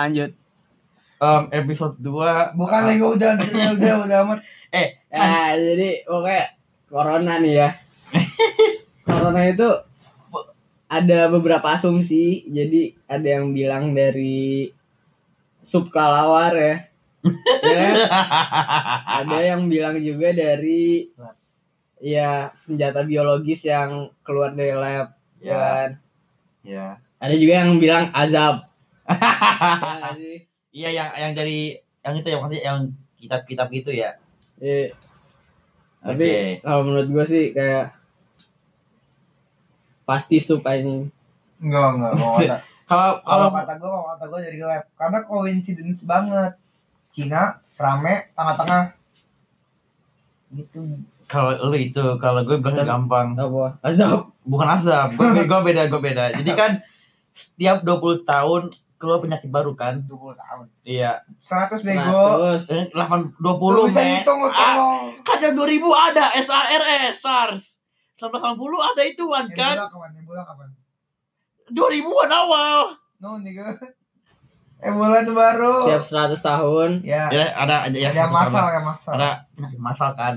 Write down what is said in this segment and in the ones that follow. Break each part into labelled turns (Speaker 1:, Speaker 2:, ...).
Speaker 1: lanjut.
Speaker 2: Em, episode 2
Speaker 3: Bukan Lego udah udah udah udah amat.
Speaker 2: Eh,
Speaker 1: Ya, jadi pokoknya corona nih ya. corona itu ada beberapa asumsi. Jadi ada yang bilang dari sub kelelawar ya. ya kan? ada yang bilang juga dari ya senjata biologis yang keluar dari lab
Speaker 2: Ya.
Speaker 1: kan.
Speaker 2: ya.
Speaker 1: Ada juga yang bilang azab. Ya sih?
Speaker 2: Iya yang yang dari yang itu yang maksudnya yang kitab-kitab gitu ya.
Speaker 1: Iya.
Speaker 2: Oke.
Speaker 1: Tapi kalau menurut gue sih kayak pasti sup ini.
Speaker 3: Enggak enggak kata.
Speaker 2: Kalau
Speaker 3: Kalau kata gue mau kata gue dari lab karena coincidence banget. Cina rame tengah-tengah. Gitu.
Speaker 2: kalau lu itu kalau gue bilang gampang.
Speaker 1: Apa? Azab.
Speaker 2: Bukan asap. Gue gue beda gue beda. Jadi kan setiap 20 tahun keluar penyakit baru kan.
Speaker 3: 20 tahun.
Speaker 2: Iya.
Speaker 3: 100 bego.
Speaker 1: Terus
Speaker 2: Eh, 8
Speaker 3: Lu
Speaker 2: 20
Speaker 3: bisa lu
Speaker 2: Ah,
Speaker 3: tolong.
Speaker 2: kan yang 2000 ada SARS, SARS. 1980 ada ituan kan.
Speaker 3: Kapan? Ebola kapan?
Speaker 2: 2000-an awal.
Speaker 3: No, nigga. Ebola itu baru.
Speaker 1: tiap 100 tahun
Speaker 3: Ya.
Speaker 2: Ya ada aja ya.
Speaker 3: Ada masal ya masal.
Speaker 2: Ada penyakit masal kan.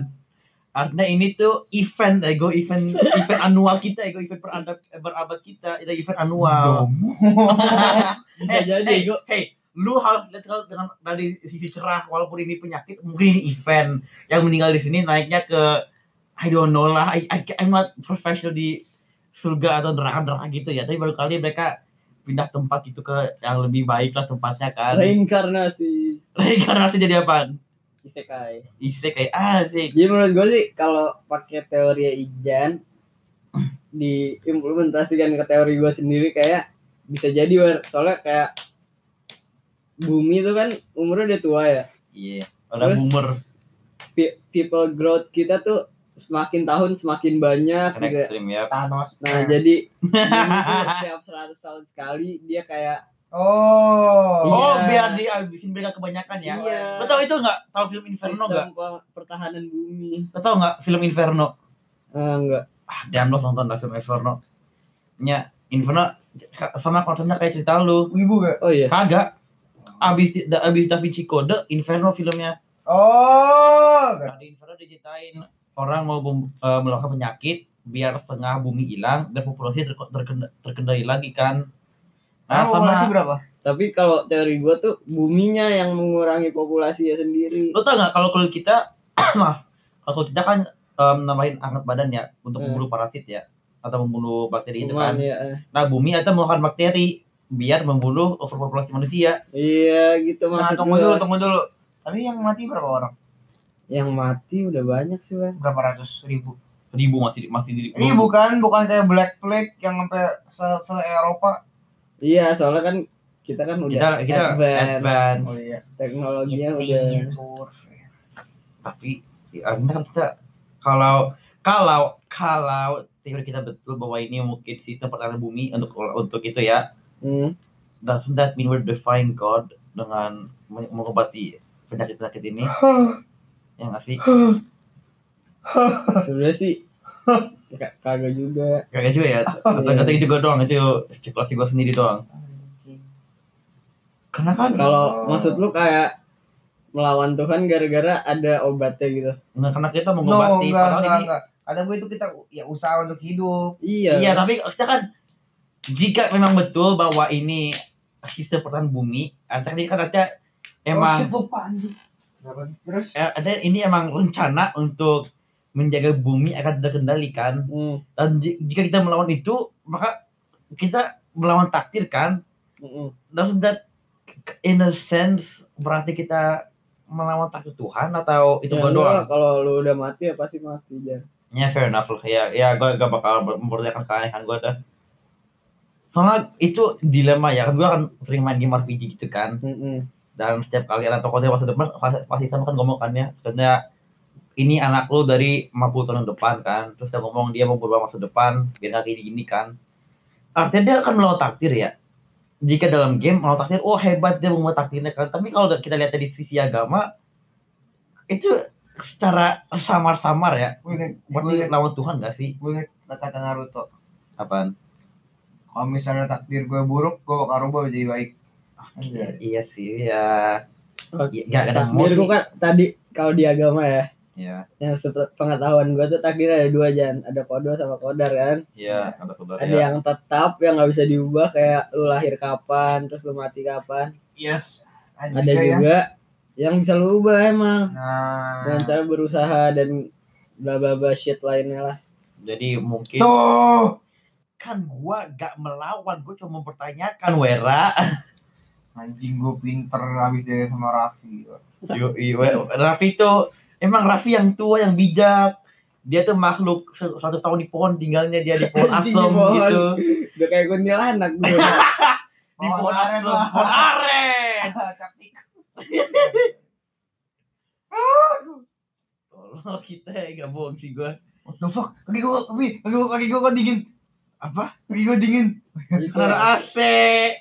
Speaker 2: Artinya ini tuh event ego event event annual kita ego event berabad berabad kita itu event annual.
Speaker 1: bisa
Speaker 2: Eh,
Speaker 1: jadi
Speaker 2: hey,
Speaker 1: gua
Speaker 2: hey, lu harus lihat kalau dengan dari sisi cerah walaupun ini penyakit mungkin ini event. Yang meninggal di sini naiknya ke I don't know lah I, I, I'm not professional di surga atau neraka neraka gitu ya. Tapi baru kali mereka pindah tempat gitu ke yang lebih baik lah tempatnya kan.
Speaker 1: Reinkarnasi.
Speaker 2: Reinkarnasi jadi apa
Speaker 1: isekai
Speaker 2: isi kayak asik
Speaker 1: jadi menurut gue sih kalau pakai teori Ijan diimplementasikan ke teori gue sendiri kayak bisa jadi War. soalnya kayak bumi itu kan umurnya udah tua ya
Speaker 2: iya udah
Speaker 1: Terus-
Speaker 2: boomer
Speaker 1: Pe- people growth kita tuh semakin tahun semakin banyak gitu.
Speaker 2: ekstrim ya
Speaker 3: Thanos.
Speaker 1: Nah, jadi setiap 100 tahun sekali dia kayak
Speaker 3: Oh.
Speaker 2: oh
Speaker 1: Iya.
Speaker 2: biar dihabisin mereka kebanyakan ya
Speaker 1: Iya.
Speaker 2: lo tau itu nggak tahu film Inferno nggak
Speaker 1: pertahanan bumi.
Speaker 2: lo tau nggak film Inferno
Speaker 1: Ah, enggak.
Speaker 2: ah diam lo nonton dah film Inferno nya Inferno sama konsepnya kayak cerita lu
Speaker 3: Wibu gak?
Speaker 1: Oh iya.
Speaker 2: kagak abis da- abis Da Vinci Code Inferno filmnya
Speaker 3: Oh.
Speaker 2: nah, di Inferno diceritain orang mau bum- eh, melakukan penyakit biar setengah bumi hilang dan populasi ter- terkenda- terkendali lagi kan nah
Speaker 3: Nah,
Speaker 2: sama
Speaker 3: berapa?
Speaker 1: Tapi kalau teori gua tuh buminya yang mengurangi populasinya sendiri.
Speaker 2: lo tau nggak kalau kulit kita maaf kalau kita kan em, nambahin hangat badan ya untuk
Speaker 1: Hmm.
Speaker 2: membunuh parasit ya atau membunuh bakteri itu kan
Speaker 1: ya. eh.
Speaker 2: nah bumi ada melakukan bakteri biar membunuh overpopulasi manusia
Speaker 1: Iya gitu
Speaker 3: Nah,
Speaker 1: maksud
Speaker 3: tunggu dulu, tunggu dulu. Tapi yang mati berapa orang?
Speaker 1: Yang mati udah banyak sih, Bang.
Speaker 3: Berapa ratus ribu?
Speaker 2: ribu masih masih di
Speaker 3: Ini bukan bukan kayak Black Plague yang sampai se, se Eropa.
Speaker 1: Iya, soalnya kan kita kan udah
Speaker 2: kita kita
Speaker 1: advance.
Speaker 2: advance.
Speaker 3: Oh iya.
Speaker 1: Teknologinya udah
Speaker 2: tapi ya, kan kita kalau kalau kalau teori kita betul bahwa ini mungkin sistem pertahanan bumi untuk untuk itu ya
Speaker 1: hmm.
Speaker 2: doesn't that mean we're defying God dengan men- mengobati penyakit penyakit ini ya nggak sih?
Speaker 1: Sebenarnya sih kagak juga.
Speaker 2: kagak juga ya atau
Speaker 1: Iya.
Speaker 2: atau juga doang itu spekulasi gue sendiri doang karena kan
Speaker 1: Kalau maksud lu kayak melawan Tuhan gara-gara ada obatnya gitu.
Speaker 2: nggak karena kita
Speaker 3: No,
Speaker 2: mengobati
Speaker 3: enggak,
Speaker 2: padahal
Speaker 3: enggak,
Speaker 2: ini
Speaker 3: enggak. Kata gue itu kita ya usaha untuk hidup.
Speaker 1: Iya.
Speaker 2: Iya, tapi kita kan jika memang betul bahwa ini sistem pertahanan bumi, artinya ini kan artinya
Speaker 3: oh,
Speaker 2: emang
Speaker 3: shit, lupa anjing. Berapa? Terus
Speaker 2: eh, artinya ini emang rencana untuk menjaga bumi akan terkendali kan.
Speaker 1: Hmm.
Speaker 2: Dan ji- jika kita melawan itu, maka kita melawan takdir kan. Doesn't that in a sense berarti kita melawan takdir Tuhan atau itu
Speaker 1: Ya,
Speaker 2: doang?
Speaker 1: Kalau lu udah mati ya pasti mati aja.
Speaker 2: Ya fair enough lah. Ya, ya gue gak bakal mempertanyakan keanehan gue dah. Soalnya itu dilema ya. Kan gue kan sering main game RPG gitu kan.
Speaker 1: Mm-mm.
Speaker 2: Dan setiap kali ada tokohnya masa depan, pasti- sama kan ngomong kan ya. Sebenarnya ini anak lu dari 50 tahun depan kan. Terus dia ngomong dia mau berubah masa depan. Biar gak gini gini kan. Artinya dia akan melawan takdir ya. Jika dalam game melawan takdir, oh hebat dia membuat takdirnya kan. Tapi kalau kita lihat dari sisi agama, itu secara samar-samar ya. Berarti lawan Tuhan gak sih?
Speaker 3: gue kata Naruto.
Speaker 2: Apaan?
Speaker 3: Kalau misalnya takdir gue buruk, gue bakal rubah jadi baik.
Speaker 2: Ah, Iya, iya sih ya.
Speaker 1: Oke.
Speaker 2: Gak ada
Speaker 1: Takdir
Speaker 2: emosi.
Speaker 1: gua kan tadi kalau di agama ya,
Speaker 2: Iya,
Speaker 1: yang setelah pengetahuan gua tuh takdir ada dua jan, ada kodo sama kodar kan.
Speaker 2: iya, ada saudara.
Speaker 1: Ada yang tetap yang nggak bisa diubah kayak lu lahir kapan, terus lu mati kapan.
Speaker 3: Yes.
Speaker 1: Ada juga yang bisa lu ubah emang
Speaker 3: Nah.
Speaker 1: dengan cara berusaha dan bla bla bla shit lainnya lah.
Speaker 2: Jadi mungkin
Speaker 3: Tuh.
Speaker 2: kan gua gak melawan, gua cuma mempertanyakan Wera.
Speaker 3: Anjing gue pinter habis dari sama Raffi.
Speaker 2: Yo, iya, Raffi tuh emang Raffi yang tua yang bijak. Dia tuh makhluk satu tahun di pohon tinggalnya dia di pohon
Speaker 1: di
Speaker 2: asem
Speaker 1: pohon.
Speaker 2: gitu.
Speaker 1: Udah kayak gue.
Speaker 2: Di
Speaker 3: Oh,
Speaker 2: pohon asem, pohon aren. Tolong kita gak bohong sih gua.
Speaker 3: What the fuck? Kaki gue, kaki, kaki gue, kaki gue kok dingin.
Speaker 2: Apa?
Speaker 3: Kaki gue dingin.
Speaker 2: Karena AC.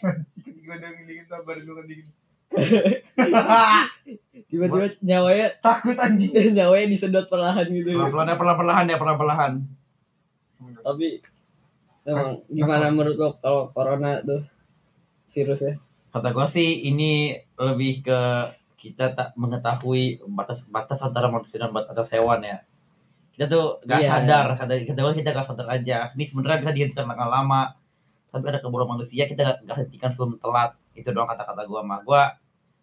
Speaker 3: Kaki gue dingin, dingin, sabar gue dingin.
Speaker 1: Tiba-tiba nyawanya
Speaker 3: Takut anjing.
Speaker 1: nyawanya disedot perlahan gitu.
Speaker 2: Pelan-pelan ya, pelan-pelan ya.
Speaker 1: Tapi emang gimana menurut lo kalau corona tuh virusnya?
Speaker 2: Kata gua sih ini lebih ke kita tak mengetahui batas-batas antara manusia dan batas hewan ya. Kita tuh gak
Speaker 1: Iya.
Speaker 2: sadar, kata kata gua kita gak sadar aja. Ini sebenarnya bisa dihentikan langkah lama, tapi ada kebodohan manusia kita gak, gak hentikan sebelum telat. Itu doang kata-kata gua mah. Gua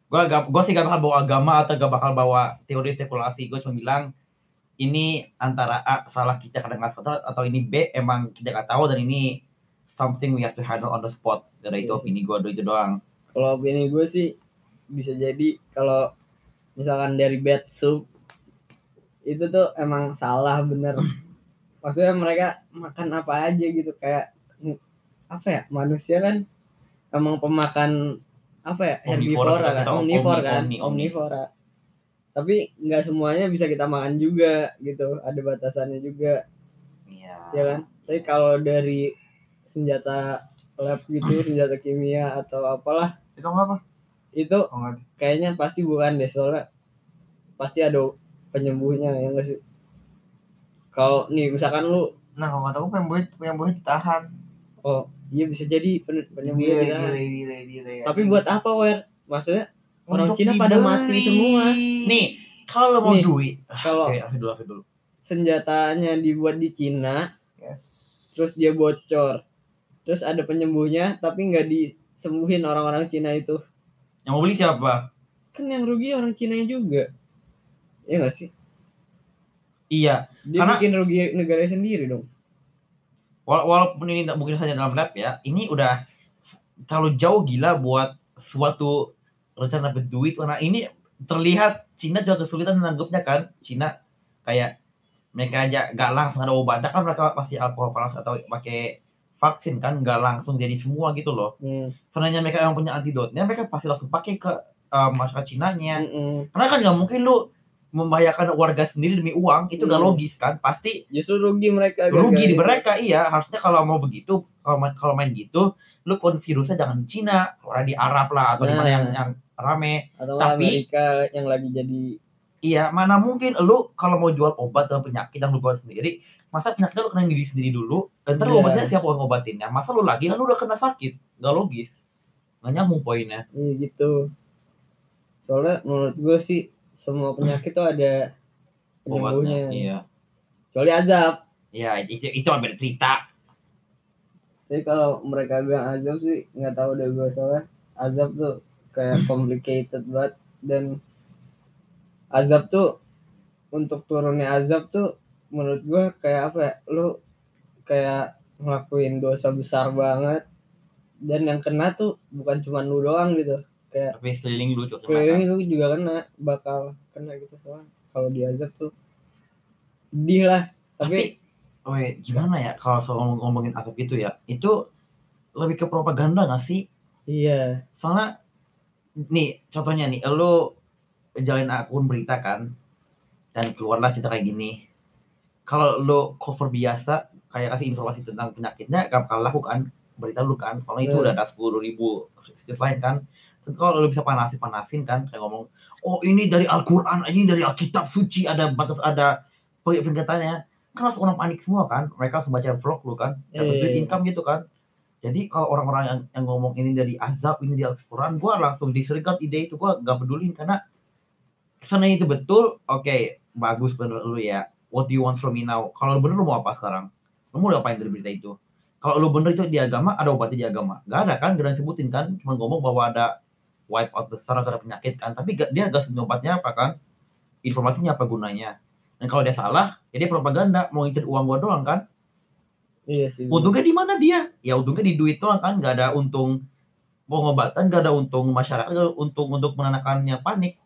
Speaker 2: gua gak, gua sih gak bakal bawa agama atau gak bakal bawa teori spekulasi. Gua cuma bilang ini antara A salah kita kadang nggak sadar atau ini B emang kita gak tahu dan ini something we have to handle on the spot. Gara itu
Speaker 1: Iya.
Speaker 2: opini gua itu doang.
Speaker 1: Kalau opini gue sih bisa jadi kalau misalkan dari bad soup itu tuh emang salah bener. Maksudnya mereka makan apa aja gitu kayak apa ya manusia kan emang pemakan apa ya?
Speaker 2: Omnivora
Speaker 1: herbivora kan? Omnivora
Speaker 2: omni-
Speaker 1: kan?
Speaker 2: Omni- omni.
Speaker 1: omnivora. Tapi nggak semuanya bisa kita makan juga gitu. Ada batasannya juga.
Speaker 2: Iya.
Speaker 1: ya kan? Tapi kalau dari senjata lab gitu senjata kimia atau apalah
Speaker 3: Itu apa?
Speaker 1: itu
Speaker 3: Oh,
Speaker 1: kayaknya pasti bukan deh soalnya pasti ada penyembuhnya ya enggak sih? Kalau nih misalkan lu
Speaker 3: Nah, kalau kata buat, pengen buat ditahan.
Speaker 1: oh iya bisa jadi. Pen- penyembuhnya
Speaker 3: Gila,
Speaker 1: kita
Speaker 3: gila, gila, gila, ya.
Speaker 1: tapi buat apa wer? Maksudnya orang
Speaker 3: Untuk
Speaker 1: Cina pada mati semua.
Speaker 2: Nih, kalau mau
Speaker 1: Nih,
Speaker 2: duit,
Speaker 1: kalau
Speaker 2: dulu, dulu.
Speaker 1: senjatanya dibuat di Cina
Speaker 3: Yes.
Speaker 1: terus dia bocor. Terus ada penyembuhnya tapi nggak disembuhin orang-orang Cina itu.
Speaker 2: Yang mau beli siapa?
Speaker 1: kan yang rugi orang Cina juga. Ya nggak sih?
Speaker 2: Iya,
Speaker 1: dia
Speaker 2: Karena-
Speaker 1: bikin rugi negara sendiri dong
Speaker 2: wala- walaupun ini mungkin hanya dalam lab ya, ini udah terlalu jauh gila buat suatu rencana dapat duit karena ini terlihat Cina juga kesulitan menanggapnya kan. Cina kayak mereka aja nggak langsung ada obatnya kan mereka pasti alkohol panas atau pakai vaksin kan nggak langsung jadi semua gitu loh.
Speaker 1: hmm.
Speaker 2: Sebenarnya mereka yang punya antidotnya mereka pasti langsung pakai ke eh, masyarakat Cinanya.
Speaker 1: Mm-mm.
Speaker 2: Karena kan nggak mungkin lu membahayakan warga sendiri demi uang, itu
Speaker 1: Hmm.
Speaker 2: logis kan? Pasti
Speaker 1: justru rugi mereka
Speaker 2: rugi di
Speaker 1: gara-gara
Speaker 2: mereka iya. Harusnya kalau mau begitu, kalau main, kalau main gitu, lu pun virusnya jangan di Cina, orang di Arab lah atau di mana
Speaker 1: Nah.
Speaker 2: yang yang rame.
Speaker 1: atau
Speaker 2: Tapi-
Speaker 1: Amerika yang lagi jadi
Speaker 2: Iya, mana mungkin lu kalau mau jual obat dengan penyakit yang lu buat sendiri, masa penyakitnya lu kena diri sendiri dulu, dan ntar lu
Speaker 1: Iya.
Speaker 2: obatnya siapa yang ngobatinnya? Masa lu lagi kan lu udah kena sakit, nggak logis, nggak nyambung poinnya.
Speaker 1: iya gitu soalnya menurut gue sih semua penyakit tuh ada penyembuhnya.
Speaker 2: Iya,
Speaker 1: kecuali azab.
Speaker 2: Iya itu itu beda cerita.
Speaker 1: Jadi kalau mereka bilang azab sih nggak tahu deh gue soalnya azab tuh kayak complicated banget. Dan azab tuh untuk turunnya azab tuh menurut gue kayak apa ya lu kayak ngelakuin dosa besar banget. Dan yang kena tuh bukan cuma lu doang gitu
Speaker 2: Tapi sekeliling lu juga kena kan.
Speaker 1: sekeliling lu juga kena bakal kena gitu soalnya kalau di azab tuh sedih lah tapi,
Speaker 2: Tapi, weh, gimana ya kalau soal ngomong- ngomongin asap gitu ya? Itu lebih ke propaganda gak sih?
Speaker 1: iya
Speaker 2: Soalnya, nih, contohnya nih, lu jalin akun berita kan, dan keluarlah cerita kayak gini. Kalau lu cover biasa, kayak kasih informasi tentang penyakitnya, gak bakal laku kan berita lu kan, soalnya itu
Speaker 1: Hmm.
Speaker 2: udah ada 10 ribu situs lain kan. Kalau lu bisa panasin-panasin kan, kayak ngomong, oh ini dari Al-Quran, ini dari Alkitab suci, ada batas, ada peringkatannya. Kan langsung orang panik semua kan, mereka langsung baca vlog lu kan, dapat
Speaker 1: Iya,
Speaker 2: duit
Speaker 1: iya.
Speaker 2: income gitu kan. Jadi kalau orang-orang yang, yang ngomong ini dari azab, ini dari Al-Quran, gue langsung disregard ide itu, gue gak pedulin karena seandainya itu betul, oke, bagus bener lu ya. What do you want from me now? Kalau bener lu mau apa sekarang? Lu mau diapain dari berita itu? Kalau lu bener itu di agama, ada obatnya di agama. Gak ada kan, gak ada yang sebutin kan, cuma ngomong bahwa ada wipe out besar atau ada penyakit kan, tapi gak, dia gak sebutin obatnya apa kan, informasinya apa gunanya. Dan kalau dia salah, ya dia propaganda, mau ngincer uang gua doang kan.
Speaker 1: Iya sih.
Speaker 2: Untungnya di mana dia? Ya untungnya di duit doang kan, nggak ada untung pengobatan, nggak ada untung masyarakat, ada untung untuk menanamkannya panik.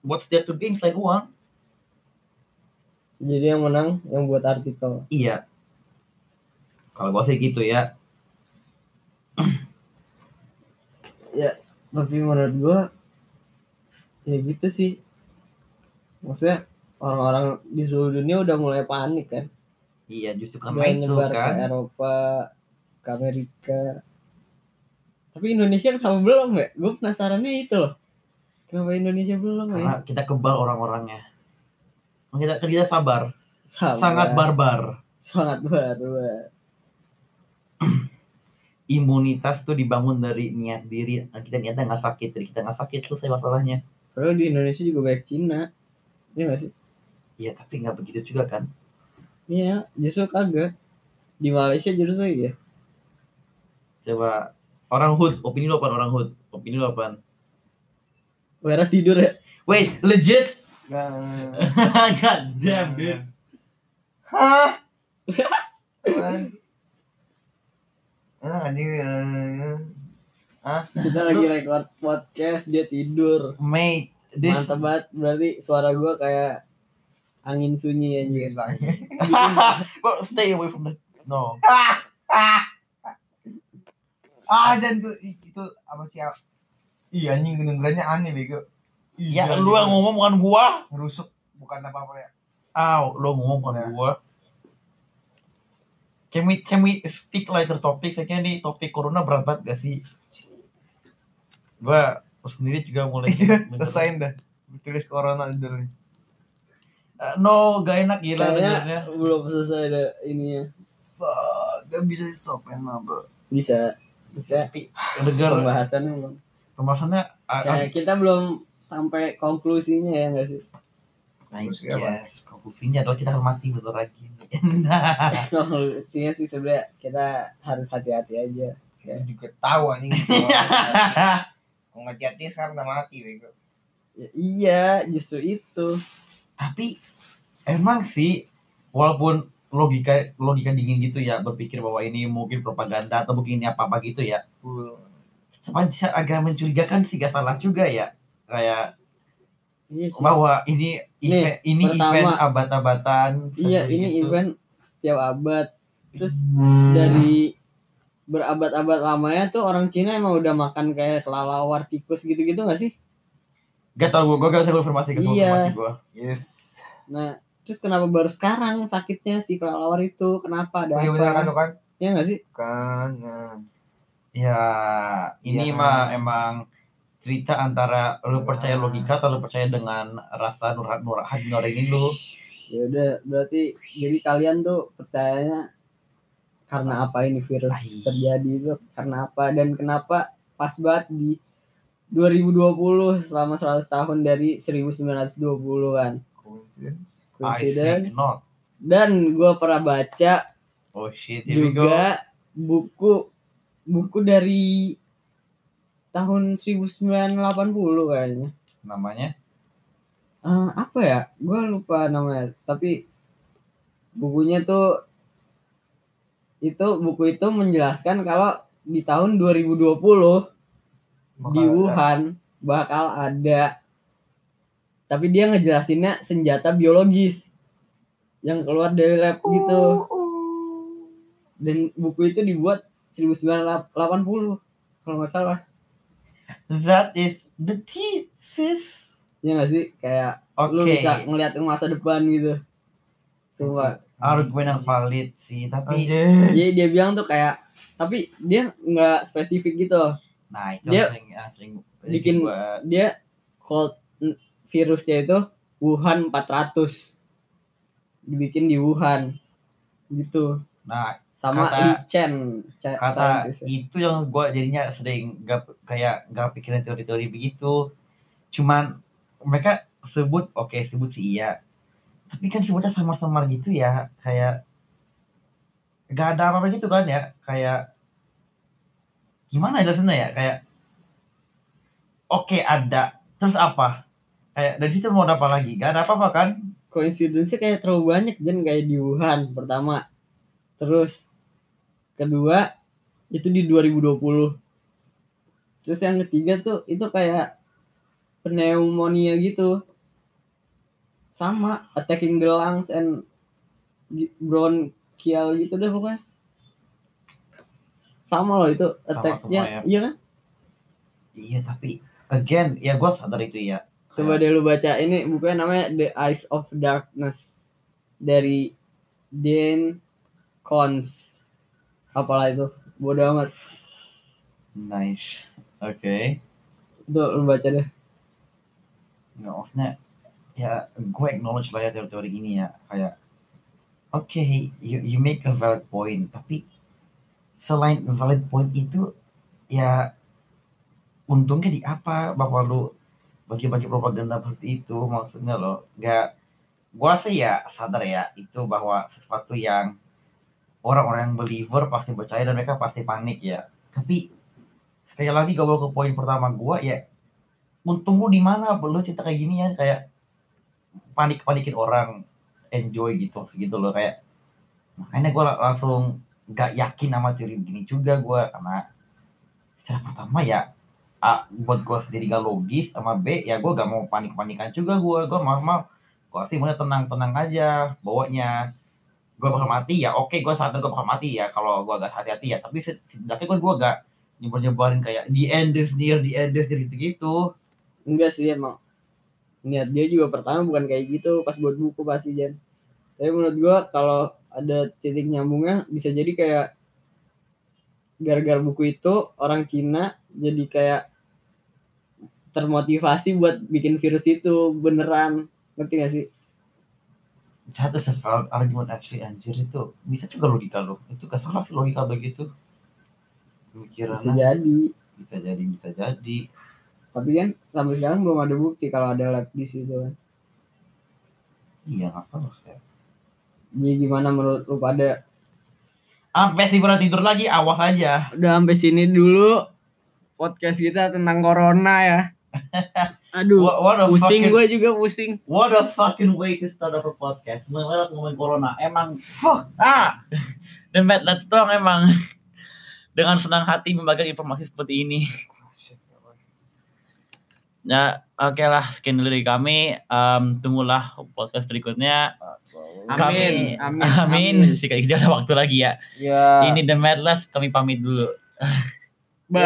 Speaker 2: What's there to gain selain uang?
Speaker 1: Jadi yang menang yang buat artikel.
Speaker 2: Iya. Kalau gua sih gitu ya.
Speaker 1: Tapi menurut gua ya gitu sih. Maksudnya orang-orang di seluruh dunia udah mulai panik kan.
Speaker 2: Iya, justru karena itu
Speaker 1: nyebar
Speaker 2: kan.
Speaker 1: ke Eropa, ke Amerika. Tapi Indonesia kenapa belum ya? Gue penasarannya itu loh. Kenapa Indonesia belum ya?
Speaker 2: Karena kita kebal orang-orangnya. Kita kita sabar,
Speaker 1: Sabar.
Speaker 2: sangat barbar.
Speaker 1: Sangat barbar.
Speaker 2: Imunitas tuh dibangun dari niat diri. Nah, kita niatnya nggak sakit, jadi kita nggak sakit selesai masalahnya.
Speaker 1: Padahal di Indonesia juga banyak Cina. Iya gak sih?
Speaker 2: Iya, tapi nggak begitu juga kan.
Speaker 1: Iya, justru kagak. Di Malaysia justru iya.
Speaker 2: Coba orang hood, opini lu apaan orang hood? Opini lu apaan?
Speaker 1: Wera tidur ya.
Speaker 2: Wait, legit?
Speaker 3: Gak.
Speaker 2: God damn, dude.
Speaker 3: Hah? Enak anjing. eh.
Speaker 1: Kita lagi record podcast, dia tidur.
Speaker 2: Mate, this
Speaker 1: Mantap banget. Berarti suara gua kayak angin sunyi anjir.
Speaker 2: Bro, stay away from the No.
Speaker 3: ah dan tuh i- itu apa sih iya anjing kedengerannya aneh bego
Speaker 2: Ya
Speaker 3: Iya,
Speaker 2: lu yang
Speaker 3: gitu.
Speaker 2: ngomong bukan gua.
Speaker 3: ngerusuk bukan apa apa ya
Speaker 2: Aw, lu ngomong bukan
Speaker 3: Ya.
Speaker 2: gua. Can we can we speak lighter topic? Kayaknya nih topik corona berat banget gak sih? Gua sendiri juga mulai
Speaker 3: selesaiin dah tulis corona dulu
Speaker 2: Eh, no, gak enak gila.
Speaker 1: Kayaknya belum selesai ada ininya.
Speaker 3: gak bisa stop apa
Speaker 1: Bisa. Bisa.
Speaker 2: Tapi denger
Speaker 1: Pembahasannya belum.
Speaker 2: pembahasannya ah, ah,
Speaker 1: Kayak kita belum sampai konklusinya ya enggak sih?
Speaker 2: Nah,
Speaker 3: Terus apa?
Speaker 2: yes. Konklusinya adalah kita harus mati bentar lagi.
Speaker 1: Konklusinya sih sebenarnya kita harus hati-hati aja.
Speaker 3: ya juga tahu anjing kalau nggak hati sekarang udah mati bego
Speaker 1: Ya, iya, justru itu.
Speaker 2: Tapi emang sih, walaupun logika logika dingin gitu ya berpikir bahwa ini mungkin propaganda atau mungkin ini apa apa gitu ya. Sepanjang agak mencurigakan sih gak salah juga ya. Kayak
Speaker 1: Iya, sih.
Speaker 2: bahwa ini event ini
Speaker 1: pertama.
Speaker 2: event abad-abatan.
Speaker 1: Iya, ini
Speaker 2: gitu.
Speaker 1: event setiap abad. Terus dari berabad-abad lamanya tuh orang Cina emang udah makan kayak kelelawar, tikus gitu-gitu gak sih?
Speaker 2: Gak tau gue, gue gak bisa konfirmasi ke
Speaker 1: Iya.
Speaker 2: gue.
Speaker 3: yes
Speaker 1: Nah, terus kenapa baru sekarang sakitnya si kelelawar itu? Kenapa ada
Speaker 3: oh, iya kan
Speaker 1: apa?
Speaker 3: tuh kan
Speaker 1: Ya gak sih?
Speaker 3: kan nah.
Speaker 2: Ya, ini
Speaker 3: Iya.
Speaker 2: mah emang cerita antara lu percaya logika atau lu percaya dengan rasa nur nur hati nurani lu.
Speaker 1: Ya udah, berarti jadi kalian tuh percayanya karena apa ini virus
Speaker 2: Ai.
Speaker 1: terjadi itu? Karena apa dan kenapa pas banget di 2020 selama 100 tahun dari 1920 kan?
Speaker 3: coincidence
Speaker 1: Coincidence. Dan gue pernah baca
Speaker 2: Oh shit,
Speaker 1: juga buku buku dari tahun 1980 kayaknya.
Speaker 2: Namanya
Speaker 1: Eh, apa ya? Gue lupa namanya. Tapi bukunya tuh itu buku itu menjelaskan kalau di tahun 2020 di
Speaker 3: Bakal ada.
Speaker 1: Wuhan bakal ada tapi dia ngejelasinnya senjata biologis yang keluar dari lab gitu dan buku itu dibuat 1980 kalau nggak salah
Speaker 2: that is the thesis.
Speaker 1: ya nggak sih? Kayak
Speaker 2: Oke.
Speaker 1: lu bisa ngeliat masa depan gitu. Semua
Speaker 2: Argumen yang valid sih, tapi
Speaker 3: Anjir.
Speaker 1: jadi dia bilang tuh kayak tapi dia nggak spesifik gitu.
Speaker 2: Nah itu
Speaker 1: Dia
Speaker 2: sering, yang sering
Speaker 1: bikin-
Speaker 2: gua-
Speaker 1: dia called virusnya itu Wuhan 400 dibikin di Wuhan. Gitu.
Speaker 2: Nah
Speaker 1: sama
Speaker 2: Kata-
Speaker 1: Li Chen Ch-
Speaker 2: kata
Speaker 1: scientist.
Speaker 2: itu yang gue jadinya sering gak kayak gak pikirin teori-teori begitu. Cuman mereka sebut oke sebut sih iya. Tapi kan sebutnya samar-samar gitu ya kayak gak ada apa-apa gitu kan ya kayak gimana jelasinnya ya kayak oke ada terus apa? Kayak dari situ mau ada apa lagi? Gak ada apa-apa kan?
Speaker 1: Coincidence kayak terlalu banyak dan kayak di Wuhan pertama. Terus kedua itu di 2020 terus yang ketiga tuh itu kayak pneumonia gitu. Sama attacking the lungs and bronchial gitu deh pokoknya. Sama loh itu attacknya.
Speaker 2: ya.
Speaker 1: iya kan?
Speaker 2: Iya tapi again ya gue sadar itu ya.
Speaker 1: Coba deh lu baca ini bukunya namanya The Eyes of Darkness dari Dan Cons. Apalah itu? Bodoh amat.
Speaker 2: nice oke
Speaker 1: Tuh lu baca deh.
Speaker 2: nggak maksudnya ya gue acknowledge lah ya teori-teori ini ya kayak oke you, you make a valid point tapi selain valid point itu ya untungnya di apa bahwa lu bagi-bagi propaganda seperti itu maksudnya lo nggak gua sih ya sadar ya itu bahwa sesuatu yang orang-orang yang believer pasti percaya dan mereka pasti panik ya. Tapi sekali lagi gue ke poin pertama gua ya untung di mana lu cerita kayak gini ya kayak panik panikin orang enjoy gitu segitu loh kayak makanya gue langsung gak yakin sama teori begini juga gue karena secara pertama ya A, buat gue sendiri gak logis sama B ya gue gak mau panik panikan juga gue gue mau mau gue sih maunya tenang tenang aja bawanya gue bakal mati ya oke gue sadar gue bakal mati ya kalau gue gak hati-hati ya tapi setidaknya kan gue gak nyebar nyebarin kayak the end is near the end is near gitu gitu
Speaker 1: Enggak sih emang. Niat dia juga pertama bukan kayak gitu pas buat buku pasti Jan. Tapi menurut gua kalau ada titik nyambungnya bisa jadi kayak gara-gara buku itu orang Cina jadi kayak termotivasi buat bikin virus itu beneran ngerti gak sih
Speaker 2: satu valid argument actually anjir itu bisa juga logika lo itu salah sih logika begitu.
Speaker 1: Bisa
Speaker 2: pemikirannya
Speaker 1: jadi.
Speaker 2: Bisa jadi bisa jadi.
Speaker 1: Tapi kan sampai sekarang belum ada bukti kalau ada lab di situ kan.
Speaker 2: Iya nggak salah ya
Speaker 1: jadi gimana menurut lu pada?
Speaker 2: Sampai sih pernah tidur lagi awas aja.
Speaker 1: Udah sampai sini dulu podcast kita tentang corona ya aduh
Speaker 2: what, what
Speaker 1: pusing
Speaker 2: fucking
Speaker 1: gue juga pusing
Speaker 2: what a fucking way to start off a podcast sebenarnya ngomongin corona emang fuck ah dan bad let's dong emang dengan senang hati membagikan informasi seperti ini Ya, oke lah, sekian dulu dari kami. Em, tunggulah podcast berikutnya.
Speaker 1: Amin,
Speaker 2: Kami-
Speaker 1: amin,
Speaker 2: Amin.
Speaker 1: amin.
Speaker 2: Jika tidak ada waktu lagi ya.
Speaker 1: ya
Speaker 2: Ini The Madless, kami pamit dulu.
Speaker 1: bye